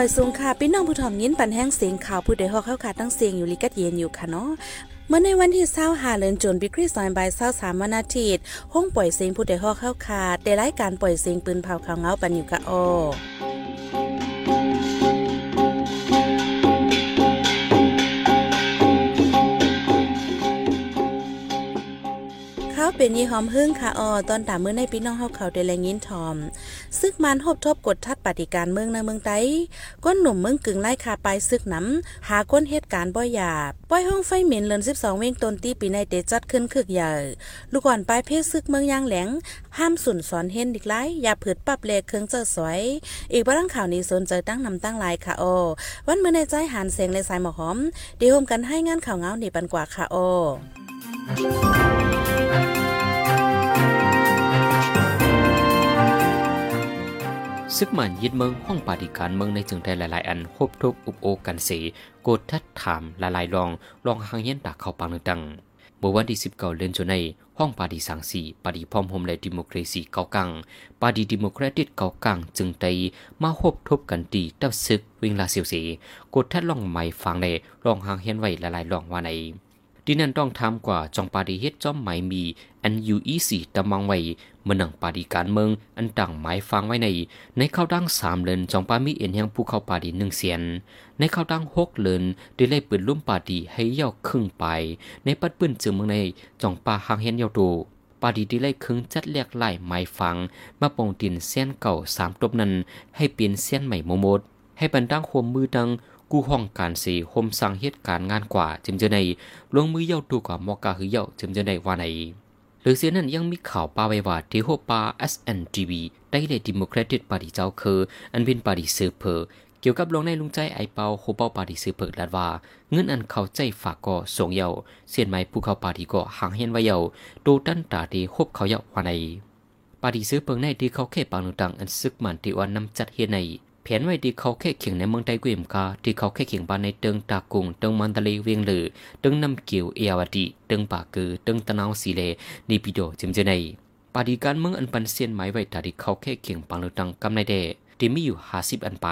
อยสูงค่ะพี่น้องผู้ถ่อมยินปันแห้งเสียงข่าวผู้ใดฮอกเข้าขาตั้งเสียงอยู่ลิกัดเย็นอยู่ค่ะเนาะเมื่อในวันที่เศร้าหาเลินจนบิคริสซอยใบเศร้าสามวันอาทิตย์ห้องปล่อยเสียงผู้ใดฮอกเข้าขาแต่รายการปล่อยเสียงปืนเผาข่าวเงาปันอยู่กะอาเป็นยี่หอมหึ่งค่ะออตอนตามมือในพี่น้องเฮาเขาได้แรงยินทอม ซึกมันหบทบกดทัดปฏิการเมืองในเมืองไต้ก้นหนุ่มเมืองกึ่งไล่คาไปซึกน้ำหาก้นเหตุการณ์บ่หยาบป้อยห้องไฟเหม็นเลิน12 เว้งตนตีปีในเตจัดขึ้นคึกใหญ่ลูกอ่อนปลายเพศซึกเมืองยางแหลง ห้ามสุนสอนเห็นอีกไล่อย่าผืดปรับเลเครื่องเจอสวย อีกบ้างข่าวนี้สนใจตั้งนำตั้งลายค่ะโอวันเมื่อในใจหันเสียงในสายหมอหอมเดี๋ยวมกันให้งานข่าวเงาหนีปันกว่าค่ะโอ ซึกมันยึดเมืองห้องปฏิการเมืองในจึงได้หลาย ๆ อันคบทุกอุบโอกันสีโกดทัดถามหลายๆลองลองหางเย็นตากเข้าปังดังเมื่อวันที่19เดือนจุในห้องปาดีสังสีปาดีพร้อมโฮมและดิโมครซีเกากังปาดีดิโมแครติกเกากังจึงได้มาพบทบกันดีตับซึกวิ่งลาเสียวสีกดทัดลองใหม่ฟังในลองหางเห็นไว้หลายๆลองว่าใน ดินันต้องทำกว่าจองปาดีเฮ็ดจอมหมายมีอันยูอีสีตะมังไว้มื่อหนังปาดีการเมืองอันต่างหมายฟังไว้ใน ในข้าวดังสามเลนจองปามีเอ็นยังผู้เข้าปาดีหนึ่งเสียน ในข้าวดังหกเลนได้ไล่ปืนลุ่มปาดีให้เย่าครึ่งไป ในปัดปืนจึงเมืองในจองปาหางเห็นเยาดูปาดีได้ไล่ครึ่งจัดเรียกไล่หมายฟัง มาปองดินเส้นเก่าสามตบนั้น ให้เปลี่ยนเส้นใหม่โมโมดให้บรรดังโฮมมือดัง กูห้องการสีโฮมสั่งเหตุการณ์งานกว่าจึงจะในลงมือเย่าดูกว่ามอกาหือเย่าจึงจะในว่าในหรือเสียนั้นยังมีข่าวปาไว้ว่าที่หัวปา SNGB ได้เลยดิโมแครติกปาร์ตี้เจ้าคืออันเป็นปาร์ตี้ซื้อเพอเกี่ยวกับลงในลุงใจไอเปาโฮเปาปาร์ตี้ซื้อเพอลัดว่า เงินอันเขาใจฝากก็ส่งเยาเสียนไม้ผู้เขาปาร์ตี้ก็หางเห็นไว้เยาโดตันตาดีฮบเขาเยาว่าในปาร์ตี้ซื้อเปิงในที่เขาแค่ปางต่างอันซึกมันที่วันนำจัดเฮใน แผนไว้ที่เขาแค่เขียงในเมืองไต้กุยมกาที่เขาแค่เขียงบ้านในเติงตากุงเติงมันตะเลเวียงหลือเติงน้ำเกี่ยวเอวดีเติงปากือเติงตะนาวสีเลนีปิโดจิมเจในปาดีการเมืองอันปันเซียนหมายไว้ตาที่เขาแค่เขียงปังหรือตังกำในเดที่มีอยู่ห้าสิบอันไป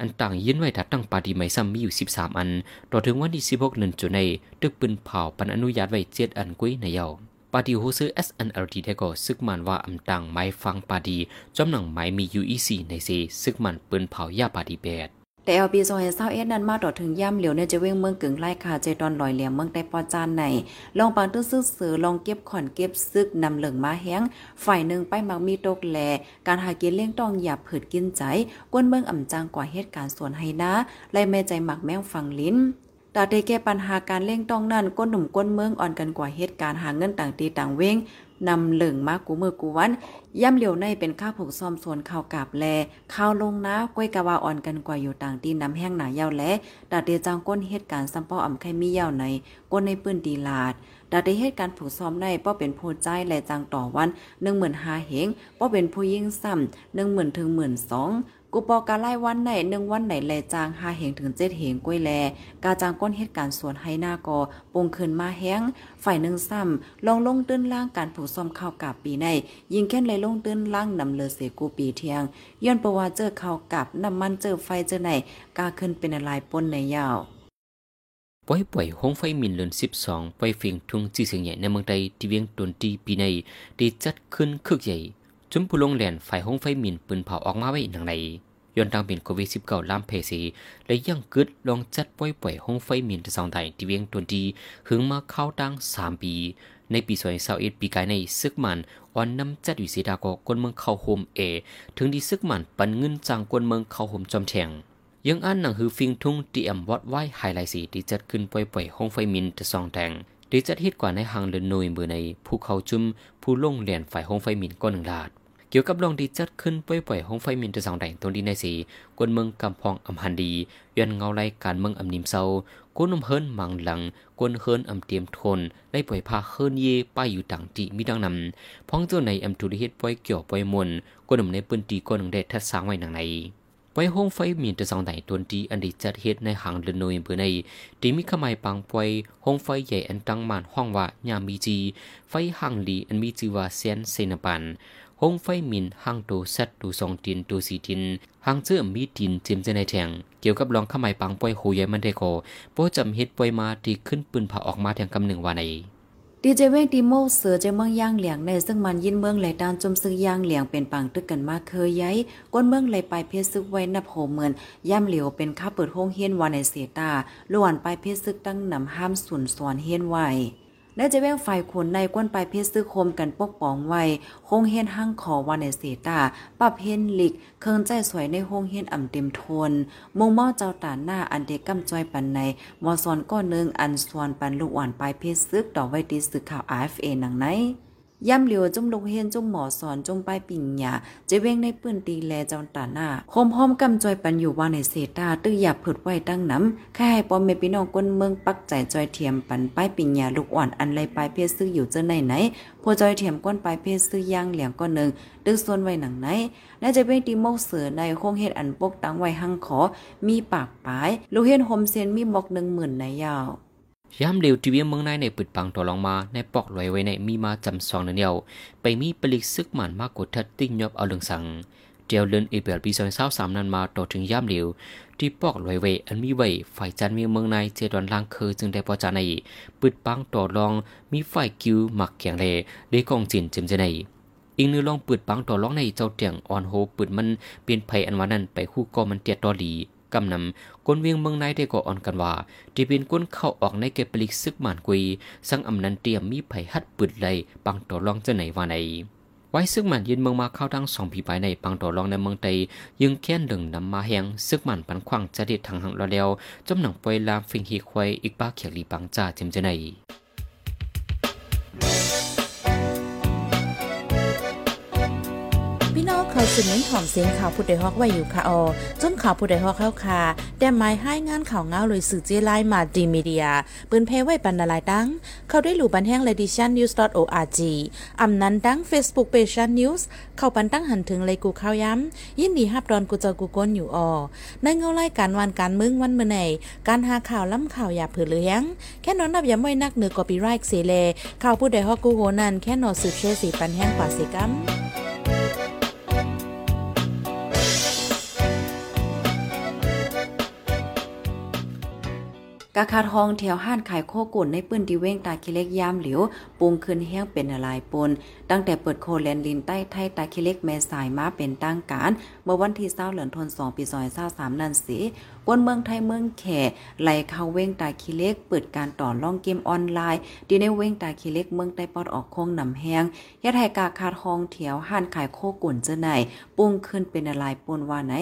อันต่างยื่นไว้ถัดตั้งปาดีไม่ซ้ำมีอยู่สิบสามอัน ต่อถึงวันที่สิบหกเดือนจุในตึกปืนเผาปันอนุญาตไว้เจ็ดอันกุ้ยในเยา ปาดีหูซื้อ SNLT ได้ก็ซึกมันว่าอำตังไม้ฟังปาดีจอมหนังไม้มี UEC ในซีซึกมันปืนเผายาปาดีแปดแต่เอาปีซอยเศร้าเอ็ดนั้นมาต่อถึงย่ำเหลียวเนี่ยจะเว้งเมืองกึ่งไล่คาใจตอนลอยเหลี่ยมเมืองแต่ปอจานในลองปังตื้อซื้อเสือลองเก็บขอนเก็บซึกนำเหลืองมาแห้ง ฝ่ายหนึ่งไปมักมีตกแหลการหากินเลี้ยงต้องหยาบผืดกินใจ กวนเมืองอ่ำจางกว่าเหตุการณ์สวนให้นะไล่แม่ใจหมักแมงฟังลิ้น ตาได้แก้ปัญหาการเล่งต้องนั่นก้นหนุ่มก้นเมืองอ่อนกันกว่าเหตุการณ์หาเงินต่างตีต่างเว้งนำเหลิงมากูมือกูวัน ย่ำเหลียวในเป็นข้าวผูกซ่อมส่วนข้าวกาบแลข้าวลงนะก้อยกะว่าอ่อนกันกว่าอยู่ต่างตีน้ำแห้งหนายาวและดาเดจังก้นเหตุการณ์ซัมปออ่ำไข่มียาวในก้นในปืนดีลาดดาได้เหตุการณ์ผูกซ้อมในป้อเป็นผู้ใจและจังต่อวันหนึ่งหมื่นห้าเหงป้อเป็นผู้ยิ่งซ้ำหนึ่งหมื่นถึงหมื่นสอง กูปอกาไล่วันไหนหนึ่งวันไหนแลจางห้าเหงถึงเจ็ดเหงก้วยแล กาจางก้นเหตุการณ์สวนให้หน้ากอปงคืนมาแห้ง ฝ่ายหนึ่งซ้ำลองลงตื้นล่างการผูกซ่อมข้าวกับปีใน ยิงแค่นเลยลงตื้นล่างนำเลอเสกูปีเทียงย้อนประว่าเจอข้าวกับน้ำมันเจอไฟเจอไหนกาขึ้นเป็นอะไรปนในยาวป่วยป่วยห้องไฟมินเลือนสิบสองป่วยฟิงทุ่งจีเสียงใหญ่ในเมืองไทยที่เวียงตนตีปีในได้จัดขึ้นคึกใหญ่ จุมผู้ลงแหลนฝ่ายห้องไฟมินปืนเผาออกมาไว้หนังในย้อนทางเป็นโควิด19ล้ามเพซีและยังกึดลองจัดป่วยป่วยห้องไฟมินที่สองไทยที่เวียงตนดีหึงมาเข้าตั้ง3ปี ในปี2021ปีกายในซึกมันอ่อนนำจัดวิสิดากกคนเมืองเข้าโฮมเอ ถึงดีซึกมันปันเงินจางคนเมืองเข้าโฮมจอมแทงยังอันหนังฮือฟิงทุ่งตีแอมวัดไว้ไฮไลท์สีที่จัดขึ้นป่วยป่วยห้องไฟมินที่สองแทงดีจัดฮิตกว่าในหางเดินนยมือในภูเขาจุมผู้ลงเหรียญฝ่ายห้องไฟมินก้อนหนึ่งลาด เกี่ยวกับลองดีจัดขึ้นป่วยป่วยห้องไฟมินจะสองแดงตรงดีในสีกวนเมืองกำพองอำหันดียันเงาไล่การเมืองอำนิมเศร้ากวนนมเฮิรนมังหลังกวนเฮิรนอำเตรียมทนไล่ป่วยพาเฮิรนเย่ป้ายอยู่ต่างจีมีดังนำพ้องเจ้าในอำทุริเฮ็ดป่วยเกี่ยวป่วยมนกวนนมในปืนตีกวนหนึ่งเด็ดทัดสางไว้หนังในไว้ห้องไฟมีจะสองไหนตัวดีอันดีจัดเฮ็ดในหางเดนโนยเบอร์ในตีมีขมายปังป่วยห้องไฟใหญ่อันตั้งมานห้องว่ายามีจี ไฟหางลีอันมีจีว่าเซียนเซนปัน โฮงไฟมินห้างตูเซตตูสองตินตูสีตินห้างเจื้อมีตินจิมเจในแทงเกี่ยวกับรองขมายปังป่วยโหยมันได้โกโปจำเฮ็ดป่วยมาที่ขึ้นปืนผ่าออกมาแทงกำหนึ่งว่าในดีเจเวงตีโมเสือเจเมืองย่างเหลียงในซึ่งมันยินเมืองไหลตานจมซึกย่างเหลียงเป็นปังตึกกันมาเคยย้ายก้นเมืองไหลไปเพชรซึกไว้นับโหเหมือนย่ำเหลียวเป็นข้าเปิดห้องเฮียนวานในเสตาล้วนไปเพชรซึกตั้งนำห้ามสุนสอนเฮียนไว้ และจะแว่งฝ่ายขนในก้นปลายเพชรซึ้งคมกันปกป้องไว้คงเฮียนห้างขอวานในเสตาปรับเฮียนลิก เครื่องใจสวยในห้องเฮียนอ่ำเต็มทนมงม่อเจ้าตาหน้าอันเด็กกำจอยปันในมอซอนก้อนนึงอันสวนปันลูกอ่อนปลายเพชรซึกต่อไว้ตีสึกข่าว RFA หนังไหน ย่ำเหลียวจุ่มลงเฮียนจุ่มหมอสอนจุ่มป้ายปิ่งหยาเจเว้งในปืนตีแลจอนตาหน้าโคมห้อมกำจอยปันอยู่ว่าในเศษตาตื้อหยับผึดไว้ตั้งน้ำแค่ให้ปอมเมพี่น้องก้นเมืองปักใจจอยเทียมปันป้ายปิ่งหยาลูกอ่อนอันไรปลายเพศซื้ออยู่เจอไหนไหนพอจอยเทียมก้นปลายเพศซื้อย่างเหลียงก้อนหนึ่งตึกส่วนไว้หนังไหนและจะเป็นตีโมกเสือในโคงเฮ็ดอันปกตั้งไว้หังขอมีปากปลายลูกเฮ็ดโฮมเซนมีบอกหนึ่งหมื่นในยาว ยามเร็วทีวีเมืองในในปึดปังตัวลองมาในปอกลอยไว้ในมีมาจำซองเดียวไปมีปลิกซึกหมันมากกดทัดติ้งยอบเอาเรื่องสังเดียวเลือนเอเปียลปีซอยเศร้าสามนั้นมาต่อถึงยามเร็วที่ปอกลอยไว้อันมีไว้ฝ่ายจันมีเมืองในเจดอนล่างเคือจึงได้พอจาในปึดปังต่อรองมีฝ่ายคิวหมักแข็งเลได้กองจินจิมเจในอีกนึงลองปืดปังต่อรองในเจ้าเตียงอ่อนโฮปืดมันเปลี่ยนภัยอันวานั้นไปคู่ก็มันเตียดตอดี กำนำก้นเวียงเมืองในได้ก็อ่อนกันว่าที่เป็นก้นเข้าออกในเก็บปลิกซึกหมานกุย สังอำนันเตรียมมีไผหัดปืดไหลปังต่อรองจ้าไหนว่าไหนไว้ซึกหมันยืนเมืองมาเข้าทั้งสองผีไปในปังต่อรองในเมืองไตยังแค้นดึงนำมาแหงซึกหมันปันขวางจะเด็ดทางหังเราแล้วจมหนังปวยลามฟิงฮีควายอีกป้าเขียลีปังจ่าเจมเจไหน พี่น้องเขาสืบเน้นหอมเสียงข่าวผู้ใดฮอกไว้อยู่ค่ะออจนข่าวผู้ใดฮอกเข้าค่ะแต่หมายให้งานข่าวเงาเลยสื่อเจไลมาดีมีเดีย ปืนเพไว้ปันนาลายตั้ง เข้าได้หลู่บันแห้ง l e d i t i o n news org อำนั้นตั้ง Facebook page news เข้าปันตั้งหันถึงเลยกูข้าวย้ำ ยินดีฮับดอนกูเจอกูก้นอยู่ออในเงาไล่การวันการมึงวันเมื่อไหนการหาข่าวล้ำข่าวอย่าเผือเลี้ยงแค่นอนนับย้ำไว้นักเหนือกอปีไรค์เสเลข่าวผู้ใดฮอกกูโหนันแค่นอสืบเชื่อสีปันแห้งกว่าสิกัม กาคาทองแถวห้านขายโคกุ่นในปื้นดีเว้งตาคิเล็กยามเหลียวปรุงขึ้นแห้งเป็นอะไรปน ตั้งแต่เปิดโคแลนลินใต้ไทยตาคิเล็กแม่สายมาเป็นตั้งการ เมื่อวันที่เศร้าเหลือนทนสองปีซอยเศร้าสามนันสีกวนเมืองไทยเมืองแขไหลเข้าเว้งตาคิเล็ก เปิดการต่อล่องเกมออนไลน์ดีในเว้งตาคิเล็กเมืองใต้ปอดออกโค้งนำแห้งยัดให้กาคาทองแถวห้านขายโคกุ่นเจ้าไหนปรุงขึ้นเป็นอะไรปนว่าไหน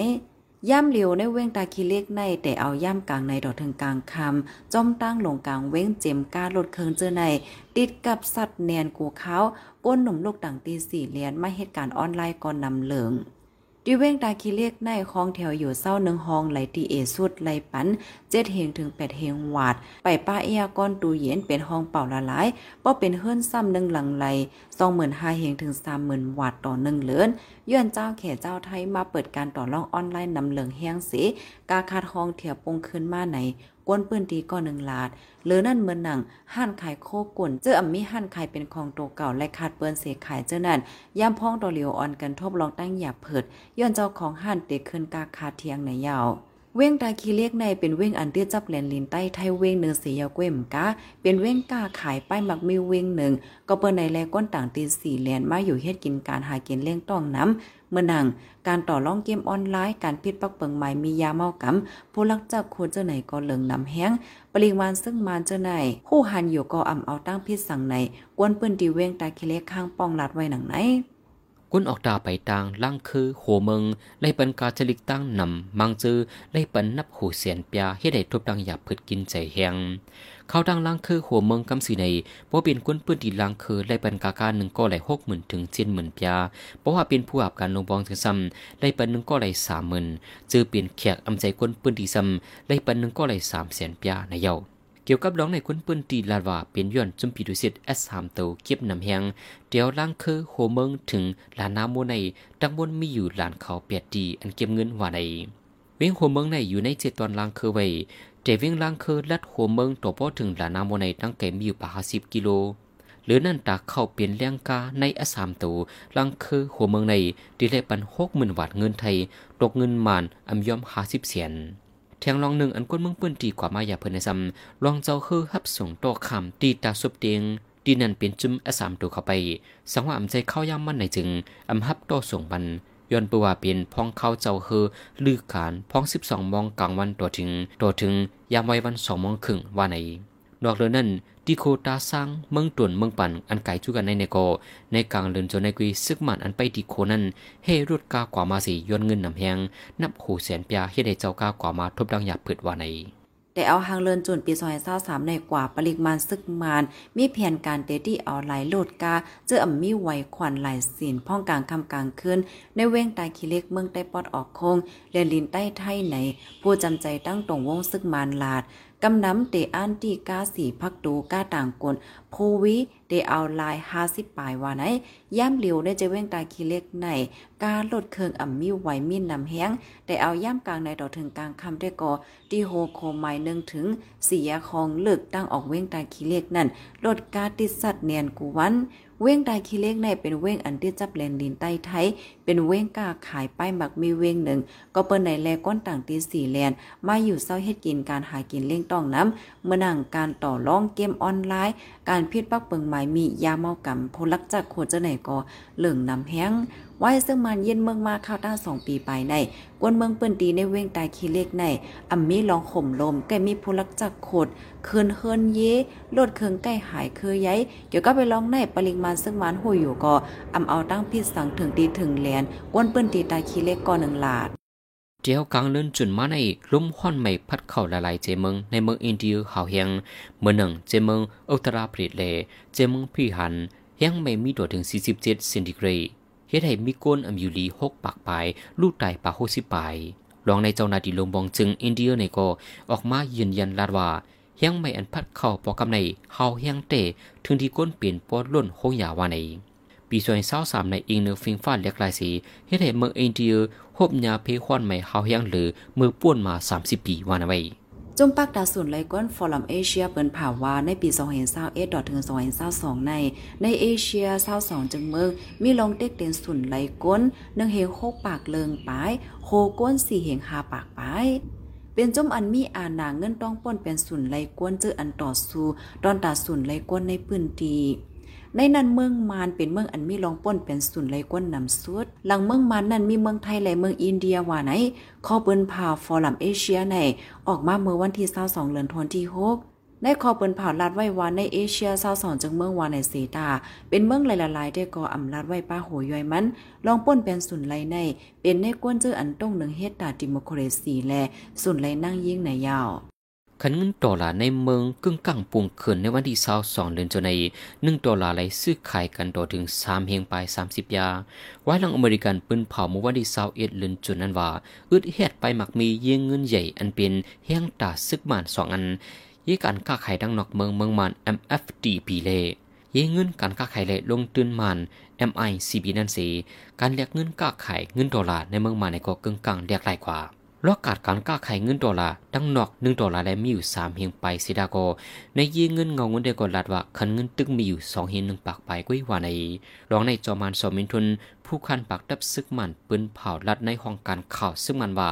ย่ำเหลียวในเว้งตาคีเล็กในแต่เอาย่ำกลางในดอกถึงกลางคำจ้อมตั้งลงกลางเว้งเจมกาลดเคิงเจอใน ติดกับสัตว์แนนกูเขาก้นหนุ่มลูกต่างตีสี่เลียนมาเหตุการณ์ออนไลน์ก่อนนำเหลือง ดิเว้งตาคีเล็กในคลองแถวอยู่เศร้าหนึ่งห้องไหลตีเอสุดไหลปันเจ็ดเฮงถึงแปดเฮงหวาด ไปป้าเอียก้อนตูเย็นเป็นห้องเป่าละลายป้อเป็นเฮือนซ้ำหนึ่งหลังไหลสองหมื่นห้าเฮงถึงสามหมื่นวาดต่อหนึ่งเลือนย้อนเจ้าแขเจ้าไทยมาเปิดการต่อรองออนไลน์นำเหลืองแห้งสีกาคาดทองเถียวปงขึ้นมาไหน กวนปืนดีก็หนึ่งลาดหรือนั่นเมือนหนังห้านขายโคกุ่นเจออัมมีห้านขายเป็นของโตเก่าและขาดเปิ้นเสขายเจ้านั่นย่ำพ้องตัวเหลียวอ่อนกันทบลองตั้งหยาบเผิดย้อนเจ้าของห้านเตะขึ้นกาคาเทียงในยาว เว้งตาคีเลียกในเป็นเว้งอันเตี้ยจับแหลนลินใต้ไทยเว้งเนื้อเสียเก้มกาเป็นเว้งกาขายป้ายมักมีเว้งหนึ่ง ก็เปิ้นในแลก้นต่างตีสี่แลนมาอยู่เฮ็ดกินการหากินเลี้ยงต้องน้ำเมื่อนังการต่อรองเกมออนไลน์การพิดปักเปิงใหม่มียาเมากำผู้ลักจับคูเจ้าไหนก็เหลืองนำแห้งปริมาณซึ่งมานเจ้าไหนผู้หันอยู่ก็อ่ำเอาตั้งพิษสั่งในกวนปืนตีเว้งตาคีเล็กข้างป้องลัดไว้หนังไหน กุนออกตาไปตางล่างคือโหเมืองไล่ปันกาจลิกตั้งนำมังจือไล่ปันนับหูเสียนปยาเฮ็ดให้ทุบดังหยาบพืดกินใจแหงเข้าดังล่างคือหัวเมืองกำสีในเพราะเป็นกุนปืนดีล่างคือไล่ปันกาการหนึ่งก็ไหลหกหมื่นถึงเจ็ดหมื่นปยาเพราะว่าเป็นผู้อาบการลงบองถึงซ้ำไล่ปันหนึ่งก็ไหลสามหมื่นจือเปลี่ยนแขกอำใจกุนปืนดีซ้ำไล่ปันหนึ่งก็ไหลสามแสนปยาในเย้า เกี่ยวกับร้องในคุณปืนตีลาดว่าเป็นย้อนจุมปีดุสิต S3 เตาเก็บนำแหงเดียวล่างคือโหเมืองถึงลานน้ำโมในดังบนมีอยู่ลานเขาเปียดดีอันเก็บเงินว่าในเว้งโหเมืองในอยู่ในเจตอนล่างคือไว้เจเว้งล่างคือลัดโหเมืองตัวพอถึงลานน้ำโมในตั้งแก่มีอยู่ป่าสิบกิโลหรือนั่นตาเข้าเปลี่ยนเลี้ยงกาในอสามตูลังคือหัวเมืองในดีเลปันหกหมื่นบาทเงินไทย ตกเงินมานอำยอมหาสิบเสียน แทงลองหนึ่งอันก้นเมืองปื้นตีกว่ามาอย่าเพิ่นในซ้ำลองเจ้าคือฮับส่งโตคำตีตาสุบเตียงดีนั่นเป็นจุ่มอสามตัวเข้าไป สังว่าอำใจเข้าย่ำมันในจึงอำฮับโตส่งบันย้อนปว่าเป็นพ้องเข้าเจ้าเฮอลือขานพ้องสิบสองมองกลางวันตัวถึงตัวถึงยามไว้วันสองมองครึ่งว่าไหน นอกเรือนั้นดิโคตาสร้างเมืองตุนเมืองปันอันไกลจุกันในเนโกในกลางเลือนจนในกุยซึกมันอันไปดิโคนั้นเฮรุดกากว่ามาสีย้อนเงินนำแหงนับหูแสนเปียเฮ็ดให้เจ้ากากว่ามาทบดังหยาบผืดว่าไหนแต่เอาหางเลินจุนปีซอยเศร้าสามในกว่าปริมาณซึกมาน มีแผนการเตตี้เอาไหลโลดกาเจออ่ำมีไวขวัญไหลสินพ่องกลางคำกลางคืนในเว้งตายขี้เล็กเมืองใต้ปอดออกคงเรียนลินใต้ไทยไหน ผู้จำใจตั้งตรงวงซึกมานลาด กำน้ำเตอันตีกาสีพักดูกาต่างกลโพวิเตเอาลายห้าสิบปลายว่าไหนย่ำเหลียวได้จะเว้งตาคีเล็กในกาลดเคืองอ่ำมิวไหวมินนำแห้งแต่เอาย่ำกลางในต่อถึงกลางคำได้ก่อดีโฮโคไมหนึ่งถึงเสียาคองเลิกตั้งออกเว้งตาคีเล็กนั่นลดกาติดสัตว์เนียนกูวัน เว้งได้คีเล็กในเป็นเว้งอันที่จับแลนดินใต้ไทย เป็นเว้งกาขายป้ายหมักมีเว้งหนึ่ง ก็เปิ้นในแลก้นต่างตีสี่แลนมาอยู่เศร้าเฮ็ดกินการหากินเลี้ยงต้องน้ำเมื่อนั่งการต่อรองเกมออนไลน์ การพิดปักเปิงหมายมียาเมากำพลักจากโคจะไหนก็เหลืองนำแห้ง ไว้ซึ่งมันเย็นเมืองมาข้าวตั้งสองปีไปในกวนเมืองเปิ้นตีในเว้งตายขี้เล็กในอ่ำมีลองข่มลมแกมีพลักจักโคดเคินเฮินเยลดเคืองใกล้หายคือย้ายเดี๋ยวก็ไปลองในปริมาณซึ่งมันหุยอยู่ก็อำเอาตั้งพิษสังถึงตีถึงแลนกวนเปิ้นตีตายขี้เล็กก่อนหนึ่งลาดเจียวกลางเลื่อนจุนมาในลุ่มห้อนไม่พัดเข้าละลายเจเมืองในเมืองอินเดียหาวเฮียงเมื่อหนึ่งเจเมืองอุตราปริเลเจเมืองพี่หันยังไม่มีตัวถึง 47เซนติเกรด เฮ็ดให้มีก้นอำยูลีหกปากไปลูกไตปากหกสิบไปรองในเจ้านาดีลงบองจึงอินเดียในก็ออกมายืนยันลาดว่ายังไม่อันพัดเข้าปอกำในเฮาเฮียงเตถึงที่ก้นเปลี่ยนปอดล้นโหยาวาในปีสวนเศร้าสามในอิงเนื้อฟิงฟ้าเล็กลายสีเฮ็ดให้เมืองอินเดียพบยาเพควันใหม่เฮาเฮียงหรือมือป้วนมา30ปีวานไว้ จุ่มปักดาสุนไลก้นฟอรัมเอเชียเปิ้นผ่าวาในปี2021ดอถึง2022ในในเอเชีย22จึงเมืองมีลงเต็กเต็นสุนไลก้น1เฮง6ปากเลิงปายโคก้น4เฮง5ปากปายเป็นจมอันมีอานาเงินต้องป้นเป็นสุนไลก้นเจออันต่อสู้ตอนตาสุนไลก้นในพื้นที่ ในนั้นเมืองมานเป็นเมืองอันมีรองป้นเป็นสุนไหลก้นนำสุด หลังเมืองมานนั้นมีเมืองไทยและเมืองอินเดียว่าไหนข้อเปิ้นผ่าฟอรัมเอเชียในออกมาเมื่อวันที่22เดือนธันวาคมที่6ในคอเปิ้นผ่าลาดไว้วานในเอเชีย22จังเมืองวานในเซตา เป็นเมืองหลายๆได้ก่ออำลาดไว้ป้าโหย่อยมัน ลองป้นเป็นสุนไหลใน เป็นในกวนเจออันต้องหนึ่งเฮ็ดตาดิโมครซีและสุนไหลนั่งยิ่งในยาว ขันเงินดอลลาร์ในเมืองกึ่งกลางปุ่งขึ้นในวันที่สาสองเดือนจนในหนึ่งดอลลาร์ไหลซื้อขายกันต่อถึงสามเฮงไปสามสิบยา ไว้หลังอเมริกันปืนเผาเมื่อวันที่สาเอ็ดเดือนจนนั้นว่า อึดเฮ็ดไปหมักมีเยี่ยงเงินใหญ่อันเป็นเฮียงตาซึกมานสองอันยี่การค้าขายดังนอกเมืองเมืองมัน MFD ปีเลยี่เงินการค้าขายเลลงตื่นมัน MICB นั่นสิการเรียกเงินค้าขายเงินดอลลาร์ในเมืองมันในก็กึ่งกลางเรียกหลายกว่า ลอกกาดการก้าไขเงินดอลลาร์ดังนอกหนึ่งดอลลาร์และมีอยู่สามเฮียงไปสิดาโกในยีเงินเงาเงินเดกอลัดว่าคันเงินตึกมีอยู่สองเฮียงหนึ่งปากไปกุ้ยว่าในรองในจอมานสอมินทุน ผู้คันปากดับซึกมันปืนเผาลัดในห้องการข่าวซึ่งมันว่า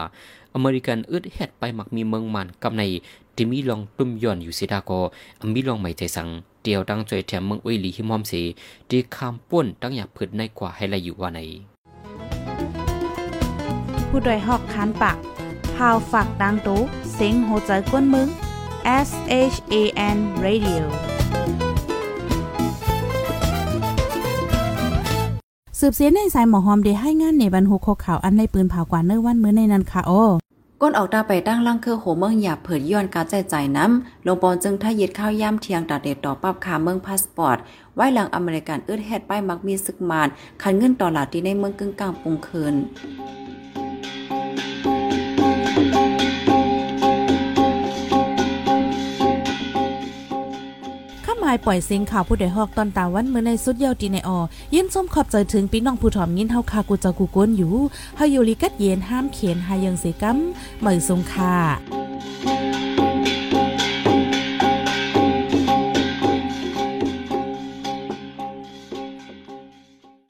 อเมริกันอึดเฮ็ดไปมักมีเมืองมันกับในที่มีลองตุ้มย่อนอยู่สิดาโกมีลองไม่ใจสังเดียวดังจอยแถมเมืองอุยลีฮิมอมสีดีคามป้วนตั้งอยากพืดในกว่าให้ไรอยู่ว่าในผู้โดยหอกคันปาก พาวฝากดังตู้เซ็งโหใจกวนมึง S H A N Radio สืบเสียในสายหมอหอมได้ให้งานในบรรหุโคข่าวอันในปืนเผากว่าเนื้อวันเมื่อในนันค่ะโอ้ก้นออกตาไปตั้งล่างเครือโหเมืองหยาบเผิดย้อนการใจใจน้ำลงปอนจึงถ้ายึดข้าวย่ำเทียงตัดเด็ดต่อปับขาเมืองพาสปอร์ตไว้หลังอเมริกันอึดแฮดป้ายมักมีซึกมานคันเงินต่อหลาดที่ในเมืองกึ่งกลางปุงคืนายปล่อยเสียงข่าวผู้ใดฮอกตอนตาวันเมื่อในสุดเยาวตีในออยินส้มขอบใจถึงพี่น้องผู้ถอมยินเฮาคากูจะกูก้นอยู่เฮาอยู่ลิกัดเย็นห้ามเขียนหายังเสกัมเหมยสงค่า